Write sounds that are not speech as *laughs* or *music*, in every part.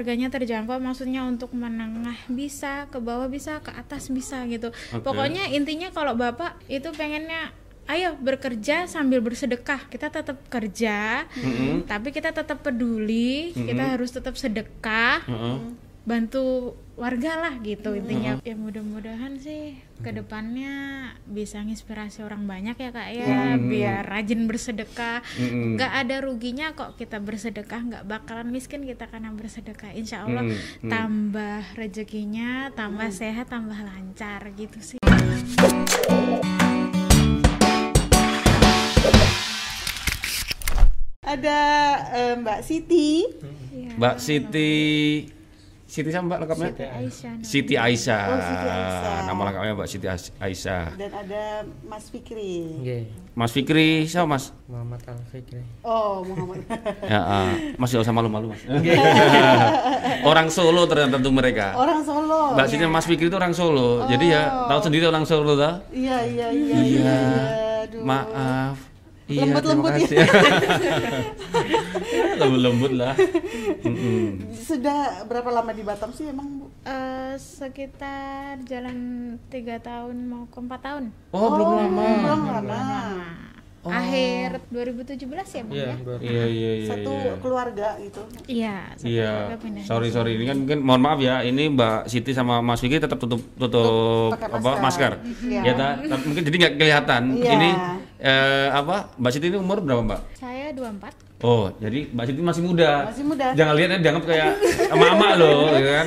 harganya terjangkau maksudnya untuk menengah bisa ke bawah bisa ke atas bisa gitu. Pokoknya intinya kalau bapak itu pengennya ayo bekerja sambil bersedekah. Kita tetap kerja Mm-mm. tapi kita tetap peduli kita harus tetap sedekah. Heeh. Bantu warga lah gitu intinya. Ya mudah-mudahan sih ke depannya bisa nginspirasi orang banyak ya kak ya biar rajin bersedekah. Nggak ada ruginya kok kita bersedekah nggak bakalan miskin kita karena bersedekah insya Allah Mm, mm. tambah rezekinya tambah sehat tambah lancar gitu sih. Ada eh, Mbak Siti. Iya. Mbak Siti Siti sama Mbak lengkapnya? Siti Aisyah. Siti Aisyah. Oh, Siti Aisyah. Nama lengkapnya Mbak Siti Ais- Aisyah. dan ada Mas Fikri. Nggih, Mas Fikri, siapa Mas? Muhammad Al Fikri. Oh, Muhammad. *laughs* Ya, ah. Mas gak usah malu-malu Mas. *laughs* orang Solo ternyata tuh mereka. Orang Solo. Mbak Siti sama Mas Fikri itu orang Solo. Jadi ya tahu sendiri orang Solo dah. Iya, iya, iya. Iya. Aduh. Maaf. Iya, Lembut-lembut ya. *laughs* Lembut-lembut lah. *laughs* Sudah berapa lama di Batam sih emang, Bu? Eh, sekitar jalan tiga tahun mau ke empat tahun Oh, belum lama. Belum lama. akhir 2017 ya bang Iya, ya baru. Iya, iya, iya. Satu iya. keluarga gitu. iya satu Iya, keluarga pindah. sorry sorry ini kan mungkin mohon maaf ya ini Mbak Siti sama Mas Vicky tetap tutup tutup pakai apa masker, masker. Iya. ya ta? Mungkin jadi nggak kelihatan. Iya. Ini eh, apa Mbak Siti ini umur berapa Mbak? saya 24 Oh jadi Mbak Siti masih muda. Masih muda. Jangan lihat dianggap kayak mama loh, *laughs* ya kan?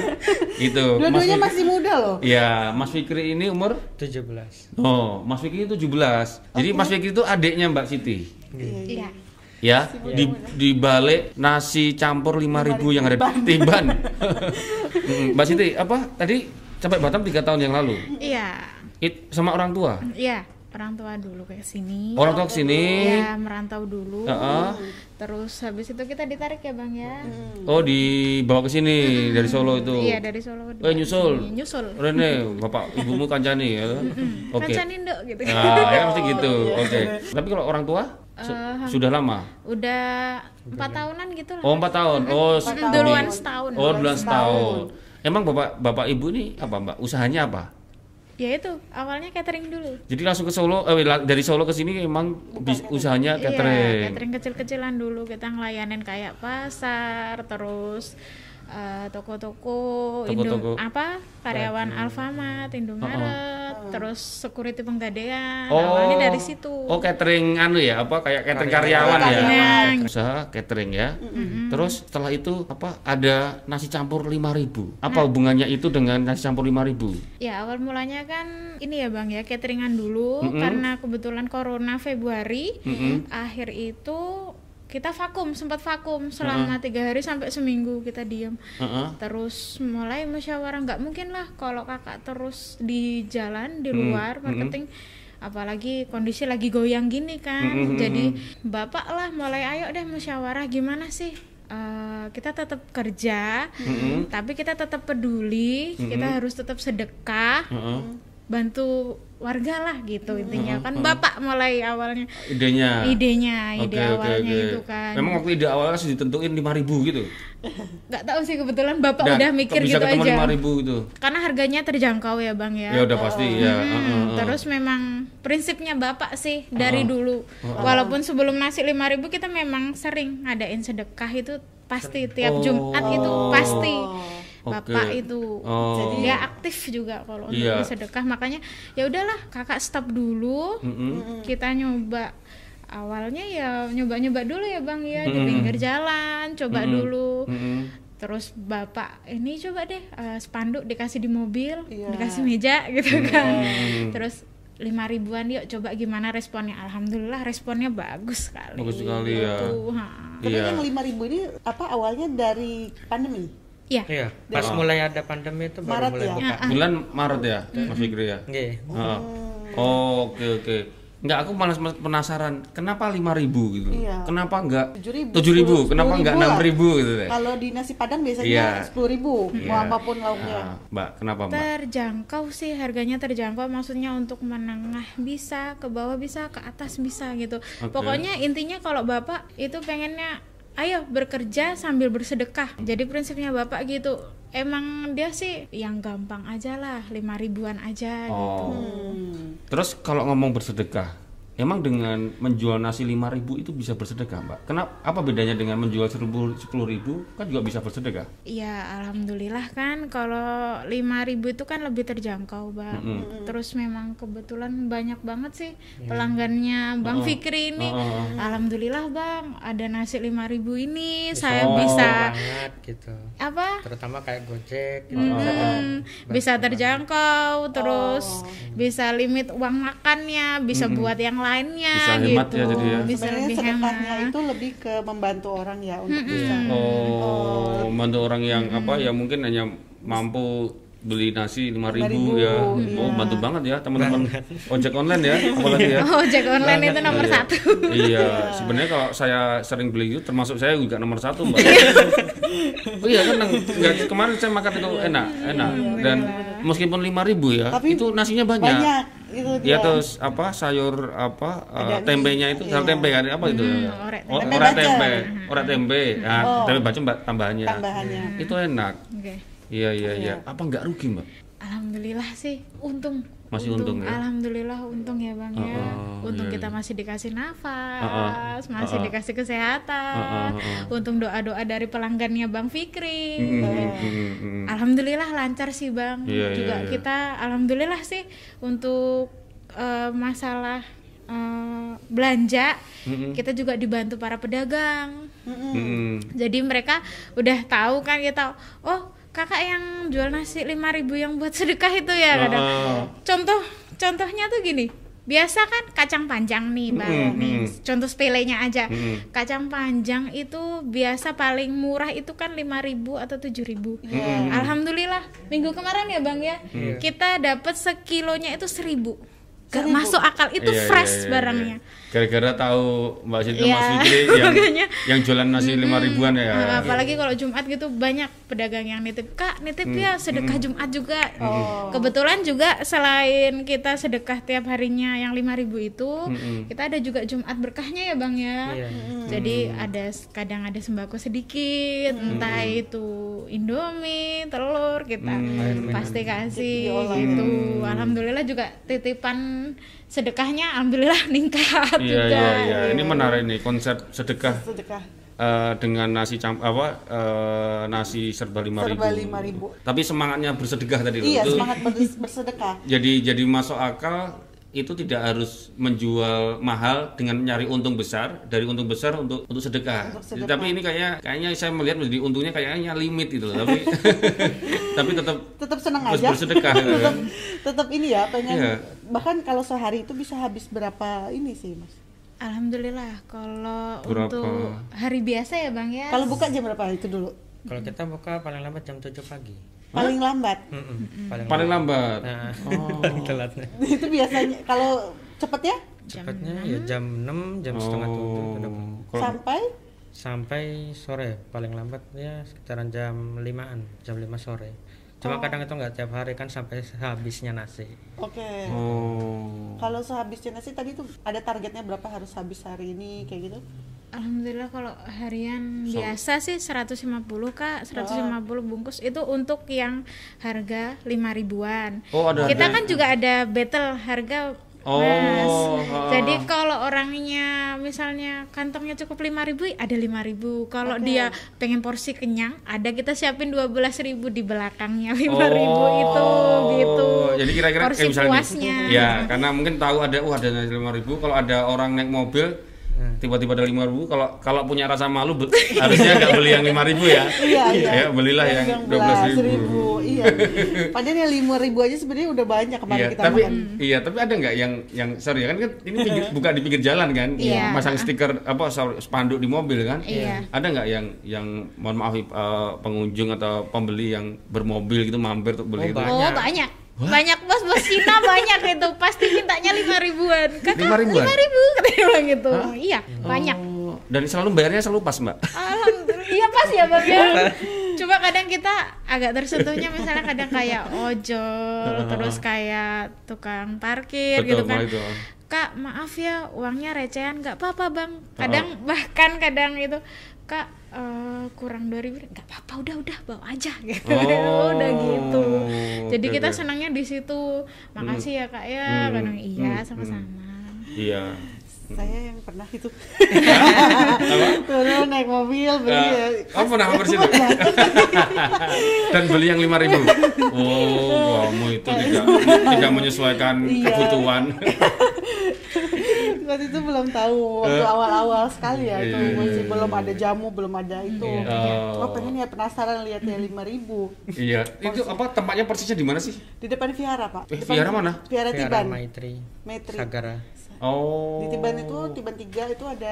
Itu. Mas Dua-duanya Fikri- masih muda loh. Iya, Mas Fikri ini umur 17. Oh, Mas Fikri itu 17. Jadi Mas Fikri itu adiknya Mbak Siti. iya Ya, di di balik nasi campur 5000 yang ada di Tiban. Mbak Siti, apa tadi sampai Batam tiga tahun yang lalu? iya It, sama orang tua. iya orang tua dulu ke sini Orang tua ke sini. ya merantau dulu Heeh. Terus habis itu kita ditarik ya bang ya Oh, dibawa ke sini dari Solo itu. iya dari Solo Eh, nyusul. Iya, nyusul Rene, *laughs* bapak ibumu kancani ya. Oke. Kancan Indo gitu Nah, ya mesti *laughs* gitu. Oke. Tapi kalau orang tua su- Eh, sudah lama. udah empat tahunan gitu lah Oh, empat tahun. Oh, duluan setahun Oh, duluan setahun. Emang bapak bapak ibu ini apa mbak? Usahanya apa? Ya itu awalnya catering dulu. Jadi langsung ke Solo, eh, dari Solo ke sini emang bis- usahanya Iya, catering. catering kecil-kecilan dulu. Kita ngelayanin kayak pasar, terus eh, toko-toko. Indo apa karyawan Alfamart, Indomaret, terus security penggadean. Oh. Awalnya dari situ. Oh, catering anu ya, apa kayak catering karyawan, Karyawan. ya. Karyawan. Usaha catering ya. Terus setelah itu apa ada nasi campur 5000. Apa hubungannya itu dengan nasi campur 5000? Ya awal mulanya kan ini ya bang ya cateringan dulu karena kebetulan corona Februari, Mm-mm. akhir itu kita vakum sempat vakum selama tiga hari sampai seminggu kita diam. Heeh. terus mulai musyawarah nggak mungkin lah kalau kakak terus di jalan di luar marketing apalagi kondisi lagi goyang gini kan. Jadi bapak lah mulai ayo deh musyawarah gimana sih? Eh, kita tetap kerja tapi kita tetap peduli kita harus tetap sedekah Heeh. bantu warga lah gitu intinya kan bapak mulai awalnya Idenya. idenya ide oke, awalnya oke. itu kan Memang waktu ide awalnya sudah ditentuin 5000 gitu. nggak tahu sih kebetulan bapak Dah, udah mikir bisa gitu aja 5000 itu. karena harganya terjangkau ya bang ya Ya udah pasti ya. Hmm, Heeh, heeh. terus memang prinsipnya bapak sih dari Oh. dulu walaupun sebelum nasi 5000 kita memang sering ngadain sedekah itu pasti tiap Oh. Jumat itu pasti Bapak itu Oh. dia aktif juga kalau untuk Iya. bersedekah makanya ya udahlah kakak stop dulu Mm-mm. kita nyoba awalnya ya nyoba-nyoba dulu ya bang ya di pinggir jalan coba dulu Mm-mm. terus bapak ini coba deh eh, spanduk dikasih di mobil Iya. dikasih meja *laughs* gitu kan terus lima ribuan yuk coba gimana responnya alhamdulillah responnya bagus sekali Bagus sekali ya. Gitu, ha. Tapi Iya. yang 5000 ini apa awalnya dari pandemi? Ya Iya, pas mulai ada pandemi itu Maret baru mulai ya? buka. Bulan Maret ya, Mas Fikri ya. Nggih. Heeh. Oh, oke oke. Enggak, aku malas penasaran, kenapa 5000 gitu? Iya. Kenapa enggak 7.000, 7000? Kenapa 10.000 enggak lah. 6000 gitu deh? Kalau di nasi padang Iya. biasanya sepuluh ribu, mau Iya. apa pun lauknya. Nah, Mbak, kenapa, Mbak? terjangkau sih harganya terjangkau maksudnya untuk menengah bisa ke bawah bisa ke atas bisa gitu pokoknya intinya kalau bapak itu pengennya ayo bekerja sambil bersedekah. Jadi prinsipnya bapak gitu. Emang dia sih yang gampang aja lah lima ribuan aja gitu. Oh. Terus kalau ngomong bersedekah, emang dengan menjual nasi 5000 itu bisa bersedekah, Mbak? Kenapa apa bedanya dengan menjual 1000 10000 kan juga bisa bersedekah? Iya, alhamdulillah kan kalau 5000 itu kan lebih terjangkau, Bang. Terus memang kebetulan banyak banget sih pelanggannya Bang Fikri ini. Heeh. Alhamdulillah, Bang, ada nasi 5000 ini saya Oh. bisa banget gitu apa? terutama kayak gojek gitu Hmm, bisa terjangkau, terus bisa limit uang makannya, bisa buat yang lainnya Bisa hemat gitu. ya jadi ya. Bisa Sebenarnya lebih sedekahnya hemat. itu lebih ke membantu orang ya untuk bisa. Oh, bantu orang yang apa ya mungkin hanya mampu beli nasi 5000 ya. Oh, bantu banget ya teman-teman ojek online ya, *laughs* apalagi ya. Oh, ojek online itu nomor Iya. satu. Iya, sebenarnya kalau saya sering beli itu termasuk saya juga nomor satu mbak. *laughs* oh iya kan, nggak kemarin saya makan itu enak, enak dan meskipun lima ribu ya, Tapi itu nasinya banyak. Banyak itu Ya terus apa sayur apa uh, tempenya itu sayur iya. tempe kan apa itu? orek Oh, tempe. orek Tempe bacem. orek tempe. Nah, Oh. tempe bacem mbak tambahannya. Tambahannya. Itu enak. Oke. Iya iya iya. Apa nggak rugi mbak? Alhamdulillah sih, untung. Masih untung ya? Alhamdulillah untung ya bang ya. Oh, untung iya, kita iya. masih dikasih nafas, Oh, oh, masih oh, oh. dikasih kesehatan. Oh, oh, oh. Untung doa-doa dari pelanggannya bang Fikri. Mm, mm, mm. Alhamdulillah lancar sih bang. Iya, iya, Juga iya. kita alhamdulillah sih untuk eh, masalah eh, belanja Mm-mm. kita juga dibantu para pedagang. Mm-mm. Jadi mereka udah tahu kan kita oh kakak yang jual nasi 5000 yang buat sedekah itu ya kadang. Contoh contohnya tuh gini. Biasa kan kacang panjang nih, Bang. Mm, Nih, mm. contoh sepelenya aja. Mm. Kacang panjang itu biasa paling murah itu kan 5000 atau 7000 Mm. Alhamdulillah, minggu kemarin ya, Bang ya. Iya. Kita dapat sekilonya itu 1000 Gak masuk akal itu Iya, iya, fresh iya, iya. barangnya. Gara-gara tahu Mbak Sinta Iya, Mas *laughs* Fikri yang makanya. yang jualan nasi lima ribuan ya. Nah, apalagi kalau Jumat gitu banyak pedagang yang nitip kak nitip Hmm, ya sedekah Jumat juga kebetulan juga selain kita sedekah tiap harinya yang 5000 itu Hmm, kita ada juga Jumat berkahnya ya bang ya Iya. jadi ada kadang ada sembako sedikit Hmm. entah itu Indomie telur kita Hmm. pasti kasih gitu alhamdulillah juga titipan sedekahnya alhamdulillah *laughs* meningkat Iya juga iya iya. Ini menarik nih konsep sedekah Sedekah. eh, dengan nasi camp apa eh, nasi serba lima ribu. Serba 5.000. Tapi semangatnya bersedekah tadi loh. Iya, Itu semangat bers- bersedekah. jadi jadi masuk akal itu tidak harus menjual mahal dengan nyari untung besar dari untung besar untuk untuk sedekah. Untuk sedekah. Tapi ini kayaknya kayaknya saya melihat menjadi untungnya kayaknya limit itu loh. Tapi *laughs* tapi tetap Tetap senang aja. bersedekah, *laughs* tetap, kan? tetap ini ya, pengen Iya. bahkan kalau sehari itu bisa habis berapa ini sih, Mas? Alhamdulillah kalau Berapa? untuk hari biasa ya bang ya Kalau buka jam berapa itu dulu? kalau kita buka paling lambat jam 7 pagi Paling lambat. Mm-mm, paling, paling lambat. Nah, *laughs* Oh. paling telatnya *laughs* itu biasanya kalau cepet ya cepatnya ya jam 6 jam setengah tujuh. Oh. Sampai sampai sore paling lambat ya sekitaran jam 5an jam 5 sore cuma kadang itu nggak tiap hari kan sampai habisnya nasi oke. Oh. Kalau sehabisnya nasi tadi tuh ada targetnya berapa harus habis hari ini kayak gitu? Alhamdulillah kalau harian biasa sih 150 kak 150 bungkus itu untuk yang harga 5 ribuan Oh, ada kita harga- kan juga ada battle harga Oh, Mas. ha. Jadi kalau orangnya misalnya kantongnya cukup 5000 ada 5000 Kalau dia pengen porsi kenyang, ada kita siapin 12000 di belakangnya 5000 itu gitu. Oh, Jadi kira-kira porsi kayak misalnya nih, puasnya. Ya, karena mungkin tahu ada uh ada nasi lima ribu. Kalau ada orang naik mobil tiba-tiba ada lima ribu. Kalau kalau punya rasa malu be- *laughs* harusnya nggak beli yang lima ribu ya. Iya, iya. Ya, belilah yang dua belas ribu. Iya. Padahal yang lima ribu aja sebenarnya udah banyak kemarin Iya, kita tapi makan. iya, tapi ada nggak yang yang sorry ya kan kan ini pinggir, buka di pinggir jalan kan, Iya. masang stiker apa sorry, spanduk di mobil kan? Iya. Ada nggak yang yang mohon maaf eh, pengunjung atau pembeli yang bermobil gitu mampir untuk beli Oh, itu? Oh banyak. Banyak bos bos Cina *laughs* banyak itu pasti mintanya lima ribuan. Kakak Lima ribuan? lima ribu katanya bilang gitu. Iya banyak. Oh, dan selalu bayarnya selalu pas mbak. Alhamdulillah iya pas ya bang ya. Cuma kadang kita agak tersentuhnya misalnya kadang kayak ojol terus kayak tukang parkir Betul, gitu kan. itu. Kak maaf ya uangnya recehan nggak apa-apa bang. Kadang bahkan kadang itu kak eh, kurang 2000 nggak apa-apa udah udah bawa aja. *laughs* Gitu. Oh, udah gitu. Jadi oke, kita oke. senangnya di situ. Makasih ya kak ya. Hmm, kadang iya hmm, sama-sama. Iya. Saya yang pernah itu. Apa? *laughs* turun naik mobil beli ya. Eh, oh pernah hampir situ? *laughs* Dan beli yang 5000 oh kamu itu tidak tidak menyesuaikan Iya. kebutuhan Waktu itu belum tahu waktu awal-awal sekali ya itu Eh. Iya, masih iya, belum iya. ada jamu belum ada itu. Oh. Oh pengen ya penasaran lihat ya 5000 iya itu apa tempatnya persisnya di mana sih di depan Vihara pak. Eh, Depan mana? Vihara Tiban. Maitri Metri. Sagara oh Di Tiban itu Tiban 3 itu ada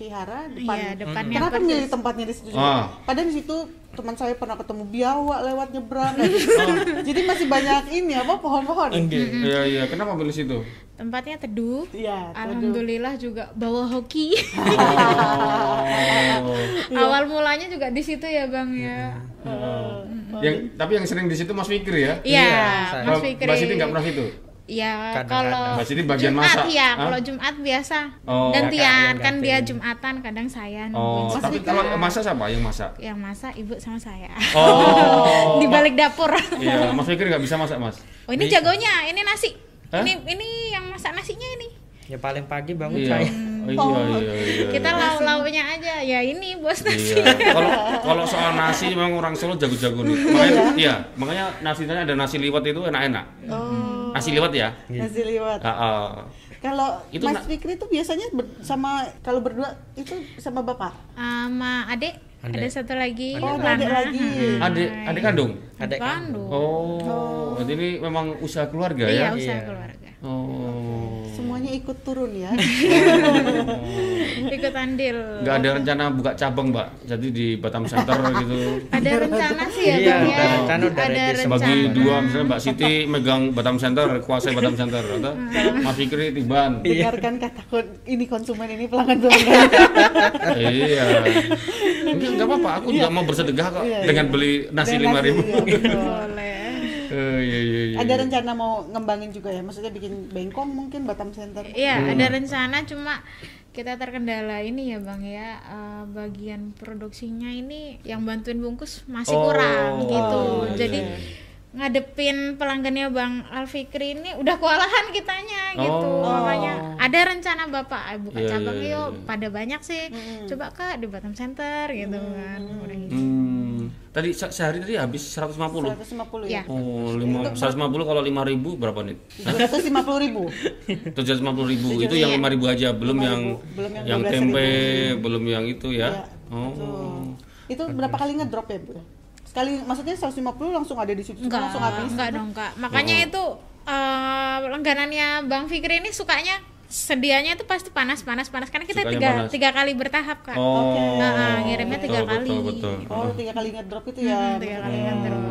Vihara depan. Iya, depannya Kenapa persis. milih tempatnya di situ? juga? Ah. Padahal di situ teman saya pernah ketemu biawak lewat nyebrang. *laughs* Jadi masih banyak ini apa pohon-pohon. iya iya kenapa pilih situ tempatnya teduh Iya, teduh. alhamdulillah juga bawa hoki *laughs* oh awal mulanya juga di situ ya bang ya yang tapi yang sering di situ Mas Fikri ya iya saya. mas Fikri Mbak Siti nggak pernah situ ya kalau Mbak Siti bagian Jumat masak. ya Hah? kalau Jumat biasa. Oh. gantian yang kan dia. Jumatan kadang saya oh tapi kalau masak siapa yang masak? Yang masak ibu sama saya. Oh. *laughs* Di balik dapur. Iya Mas Fikri nggak bisa masak Mas. Oh ini jagonya ini nasi. Hah? ini ini yang masak nasinya ini. Ya paling pagi bangun iya. saya. Oh, iya iya iya kita lauk lauknya aja. Ya ini bos nasi. Iya. Kalau kalau soal nasi memang orang Solo jago-jago nih. Makanya iya, makanya nasinya ada nasi liwet itu enak-enak. Oh, Nasi liwet ya. nasi liwet. Ah, ah. Kalau Itu Mas Fikri itu biasanya ber- sama kalau berdua itu sama bapak. sama adik Adek. ada satu lagi Oh, ada adik lagi. Adik adik kandung. Adek Bandung Oh, jadi ini memang usaha keluarga iya ya. usaha Iya. keluarga Oh. Semuanya ikut turun ya. *laughs* ikut andil Nggak ada rencana buka cabang, Mbak. Jadi di Batam Center *laughs* gitu. ada rencana sih ya Iya, bang ya ada rencana udah ada. Bagi rencana dua misalnya Mbak Siti megang Batam Center, kuasai Batam Center, atau Mas Fikri Tiban. Dengarkan kata ini konsumen ini pelanggan pelanggan. *laughs* iya. Enggak, enggak apa-apa, aku juga mau bersedekah kok Iya, iya. dengan beli nasi lima ribu. iya, boleh Eh, iya, iya, iya. Ada rencana mau ngembangin juga ya? Maksudnya bikin bengkong mungkin Batam Center. iya Hmm. ada rencana cuma kita terkendala ini ya bang ya eh, bagian produksinya ini yang bantuin bungkus masih Oh, kurang gitu iya, jadi iya. ngadepin pelanggannya bang Alfikri ini udah kewalahan kitanya gitu Oh. makanya ada rencana bapak "Ayo buka Iya, cabang iya, yuk iya. pada banyak sih coba kak di Batam Center gitu kan udah gitu Hmm. Tadi se- sehari tadi habis 150. 150 Iya. ya. Oh, lima, 150 kalau 5000 berapa nih? 250 ribu. *laughs* 750 ribu itu yang 5000 aja, belum yang belum yang yang 12.000. tempe, belum yang itu ya. Iya, Oh. Itu berapa kali ngedrop ya, Bu? Sekali maksudnya 150 langsung ada di situ enggak langsung habis. enggak dong kak makanya itu eh, langganannya bang Fikri ini sukanya sedianya itu pasti panas panas panas karena kita Sukanya tiga panas. tiga kali bertahap kak Oh. Nah, ngirimnya tiga Betul, kali. Betul, betul. Oh, tiga kali ngedrop itu ya. tiga kali ngedrop.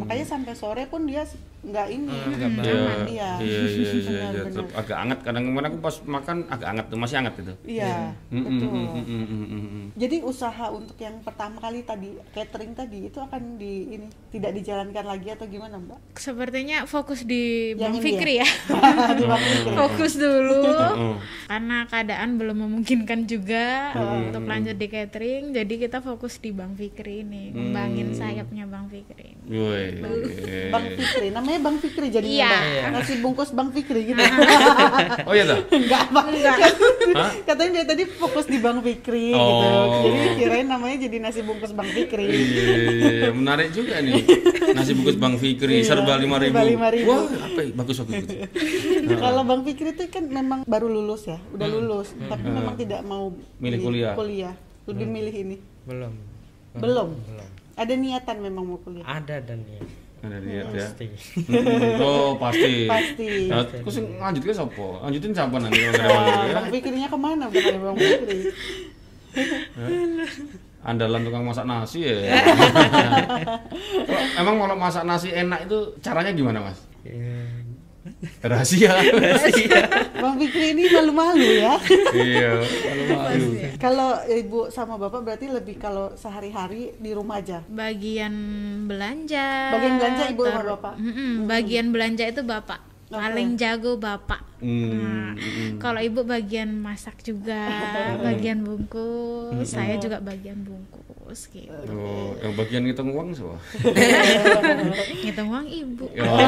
Makanya sampai sore pun dia nggak ini. Iya, aman, iya. iya, iya, iya, iya, Benar, tetap benar. agak hangat. Kadang-kadang aku pas makan agak hangat tuh, masih hangat itu. Iya, Mm, mm, betul. mm, mm. Jadi usaha untuk yang pertama kali tadi catering tadi itu akan di ini tidak dijalankan lagi atau gimana, Mbak? sepertinya fokus di Yang bang ini Fikri ya *laughs* Di Bang Fikri. fokus dulu karena keadaan belum memungkinkan juga untuk lanjut di catering jadi kita fokus di bang Fikri ini ngembangin sayapnya bang Fikri ini. Woi. Bang Fikri, namanya Bang Fikri jadi Iya. nasi bungkus Bang Fikri gitu. *laughs* Oh iya tuh. Enggak apa. Hah? Katanya dia tadi fokus di Bang Fikri gitu. Oh. Jadi kirain namanya jadi nasi bungkus Bang Fikri. Iya, menarik juga nih. *laughs* Nasi bungkus Bang Fikri Iya, serba 5000. serba 5.000. Wah, apa ya? Bagus bagus. bagus. *laughs* Kalau Bang Fikri itu kan memang baru lulus ya, udah lulus, tapi memang tidak mau Milih kuliah. kuliah. Lebih milih ini. belum Belum. belum Ada niatan memang mau kuliah. ada dan ya Ada lihat ya. pasti Mm, Oh, pasti. Pasti. Nah, Terus lanjutnya siapa? Lanjutin siapa nanti kalau ada lanjut ya? Fikrinya ke mana bukan Bang Fikri? Andalan tukang masak nasi ya. *laughs* Emang kalau masak nasi enak itu caranya gimana, Mas? Ya, Rahasia. Bang Fikri ini malu-malu ya. iya, malu-malu. Kalau ibu sama bapak berarti lebih kalau sehari-hari di rumah aja. bagian belanja Bagian belanja ibu sama bapak? Mm-mm, bagian belanja itu bapak paling jago bapak Hmm, Nah, hmm. kalau ibu bagian masak juga bagian bungkus saya juga bagian bungkus gitu Oh, yang bagian ngitung uang siapa? *laughs* ngitung uang ibu Oh.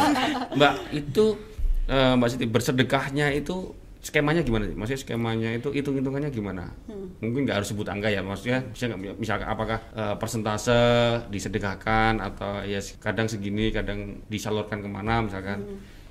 *laughs* Mbak, itu eh, Mbak Siti bersedekahnya itu skemanya gimana sih? Maksudnya skemanya itu hitung-hitungannya gimana? Mungkin nggak harus sebut angka ya, maksudnya bisa nggak misalkan apakah eh, persentase disedekahkan atau ya kadang segini, kadang disalurkan ke mana misalkan?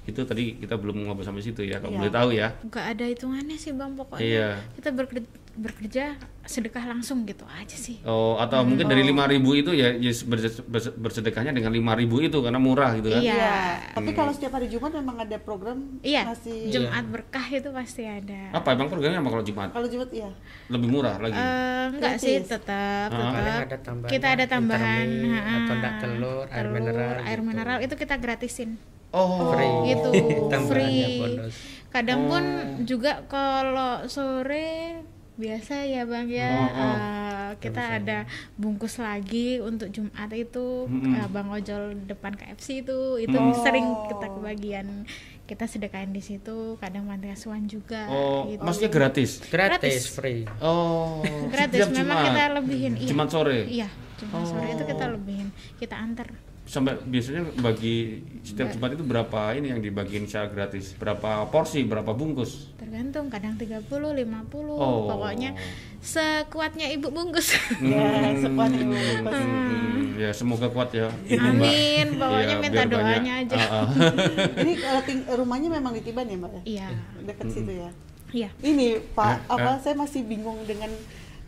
Itu tadi kita belum ngobrol sampai situ ya, kalau Iya. boleh tahu ya. nggak ada hitungannya sih bang pokoknya Iya. kita bekerja, bekerja sedekah langsung gitu aja sih Oh, atau mungkin dari 5000 itu ya, ya berse- berse- bersedekahnya dengan 5000 itu karena murah gitu kan? Iya. Iya. Tapi kalau setiap hari Jumat memang ada program iya ngasih Jumat berkah itu pasti ada Apa emang programnya apa kalau Jumat? kalau Jumat iya. Lebih murah lagi? Eh, enggak Gratis. sih tetap Ah. tetap ada tambahan kita ada tambahan ha-ha. atau enggak telur, air mineral air gitu. mineral itu kita gratisin oh, free gitu *laughs* free bonus kadang pun Oh. juga kalau sore biasa ya bang ya Oh, oh. eh, kita ada bungkus lagi untuk Jumat itu eh, bang ojol depan KFC itu itu Oh. sering kita kebagian kita sedekahin di situ kadang panti asuhan juga oh, gitu. maksudnya gratis? gratis, Gratis. free Oh, gratis memang Jumat. kita lebihin iya Jumat sore. iya Jumat sore itu kita Oh. lebihin kita antar Sampai biasanya bagi setiap Jumat itu berapa ini yang dibagiin secara gratis? Berapa porsi, berapa bungkus? tergantung kadang 30 50 Oh. pokoknya sekuatnya ibu bungkus *laughs* Ya, sekuat ibu. Hmm, ya semoga kuat ya. Ibu, Mbak. amin pokoknya Iya, minta doanya banyak. aja Ah, ah. *laughs* Ini *laughs* kalau ting- rumahnya memang di Tiban ya, Mbak ya? iya Dekat situ ya. iya Ini Pak, Eh, apa saya masih bingung dengan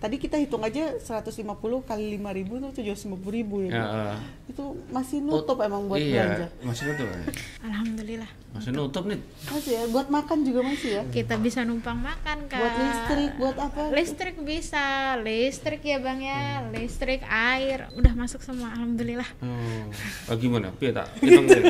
tadi kita hitung aja 150 kali 5000 itu 750 ribu ya. Ya, ah. Itu masih nutup emang buat iya, belanja. masih nutup ya? alhamdulillah Masih nutup nih. Masih ya, buat makan juga masih ya. kita bisa numpang makan kak Buat listrik, buat apa? listrik bisa listrik ya bang ya listrik air udah masuk semua alhamdulillah Oh, oh gimana? Piye tak? Hitung ya?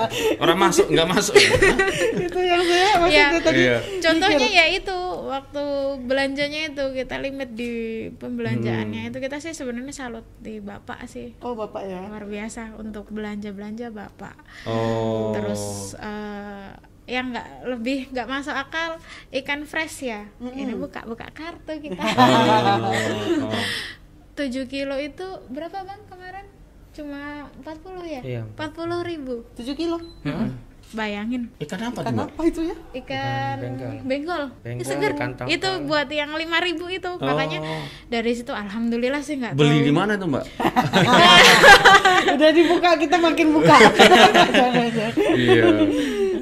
*laughs* Orang masuk, nggak masuk. ya? *laughs* itu yang saya maksudnya Iya. tadi. Iya. contohnya ya itu waktu belanjanya itu kita limit di pembelanjaannya. Itu kita sih sebenarnya salut di bapak sih. Oh, Bapak ya. luar biasa untuk belanja belanja bapak. Oh. terus eh, yang nggak lebih nggak masuk akal ikan fresh ya. Ini buka buka kartu kita. *laughs* Oh, oh. 7 kilo itu berapa bang kemarin? Cuma 40 ya? Iya. 40 ribu. 7 kilo. Bayangin Ikan apa tuh, Kan Mbak? apa itu ya? ikan bengkol. bengkol, Bengkol, seger ikan tongkol. itu buat yang 5000 itu makanya Oh. dari situ alhamdulillah sih nggak Beli di mana tuh, Mbak? *laughs* Udah dibuka kita makin buka. *laughs* *laughs* iya.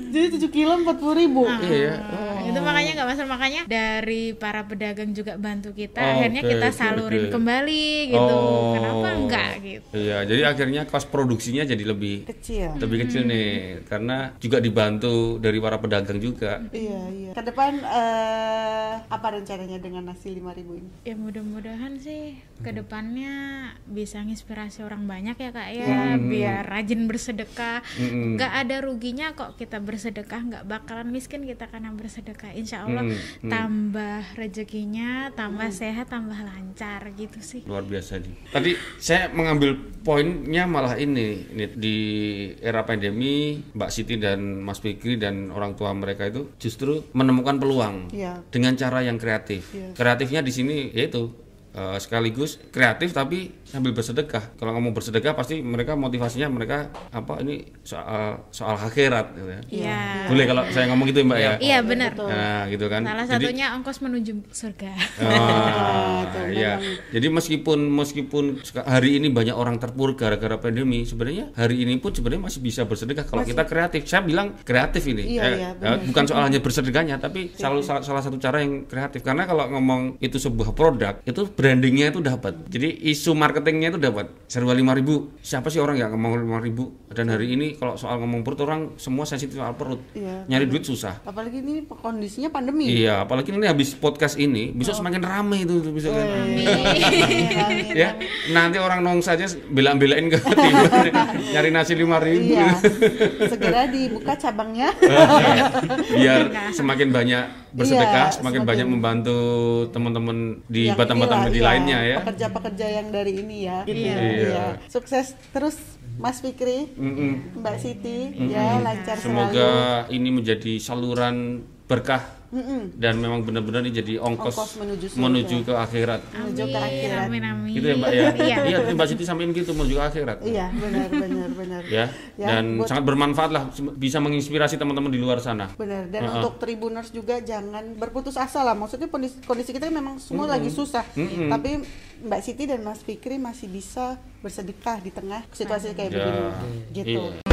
Jadi 7 kilo 40 ribu. Iya. Nah, itu makanya nggak masalah makanya dari para pedagang juga bantu kita Oh, akhirnya kita salurin oke. kembali gitu Oh. kenapa enggak gitu Iya, jadi akhirnya kos produksinya jadi lebih Kecil. lebih kecil nih karena juga dibantu dari para pedagang juga. Iya, iya. Ke depan eh, apa rencananya dengan nasi 5000 ini? ya mudah-mudahan sih ke depannya bisa nginspirasi orang banyak ya kak ya Hmm. biar rajin bersedekah Mm-mm. nggak ada ruginya kok kita bersedekah nggak bakalan miskin kita karena bersedekah insya Allah Mm, mm. tambah rezekinya tambah sehat tambah lancar gitu sih Luar biasa nih. Tadi saya mengambil poinnya malah ini, ini di era pandemi Mbak Siti dan Mas Fikri dan orang tua mereka itu justru menemukan peluang Iya. dengan cara yang kreatif. Iya. Kreatifnya di sini yaitu eh, sekaligus kreatif tapi sambil bersedekah. Kalau ngomong bersedekah pasti mereka motivasinya mereka apa ini soal soal akhirat gitu ya. Iya Boleh kalau saya ngomong gitu ya, Mbak ya. iya benar Nah, gitu kan. salah Jadi- satunya ongkos menuju surga Ah, iya. Jadi meskipun meskipun hari ini banyak orang terpuruk gara-gara pandemi, sebenarnya hari ini pun sebenarnya masih bisa bersedekah kalau kita kreatif. Saya bilang kreatif ini. Iya, Eh, iya, eh, benar. bukan soal hanya *laughs* bersedekahnya, tapi selalu salah, salah satu cara yang kreatif. Karena kalau ngomong itu sebuah produk, itu brandingnya itu dapat. Jadi isu marketingnya itu dapat. Serba 5000 Siapa sih orang yang ngomong 5000 Dan hari ini kalau soal ngomong perut orang semua sensitif soal perut. Iya, Nyari duit susah. Apalagi ini kondisinya pandemi. Iya, apalagi ini habis podcast ini, besok Oh. semakin ramai itu bisa kan. *laughs* Ya nanti orang nong saja bela-belain ke *laughs* timur nyari nasi lima ribu Iya. *laughs* Segera dibuka cabangnya. biar semakin banyak bersedekah, Iya, semakin, semakin- banyak membantu teman-teman di batam-batam inilah, di iya, lainnya ya. Pekerja-pekerja yang dari ini ya. Gitu. Iya. Iya. Sukses terus Mas Fikri, Mm-mm. Mbak Siti, ya lancar Semoga selalu. ini menjadi saluran berkah Mm-mm. dan memang benar-benar ini jadi ongkos, Ongkos menuju surga. menuju ke akhirat. Menuju ke akhirat. Amin amin. Gitu ya Mbak ya. *laughs* Iya. Iya, tadi Mbak Siti sampaikan gitu menuju ke akhirat. Iya, benar, benar, benar. Ya, Ya, dan buat- sangat bermanfaat lah bisa menginspirasi teman-teman di luar sana. Benar. Dan Uh-uh. untuk tribuners juga jangan berputus asa lah. Maksudnya kondisi, kondisi kita memang semua lagi susah. Mm-mm. Tapi Mbak Siti dan Mas Fikri masih bisa bersedekah di tengah situasi kayak Ya. begini. Gitu. Iya.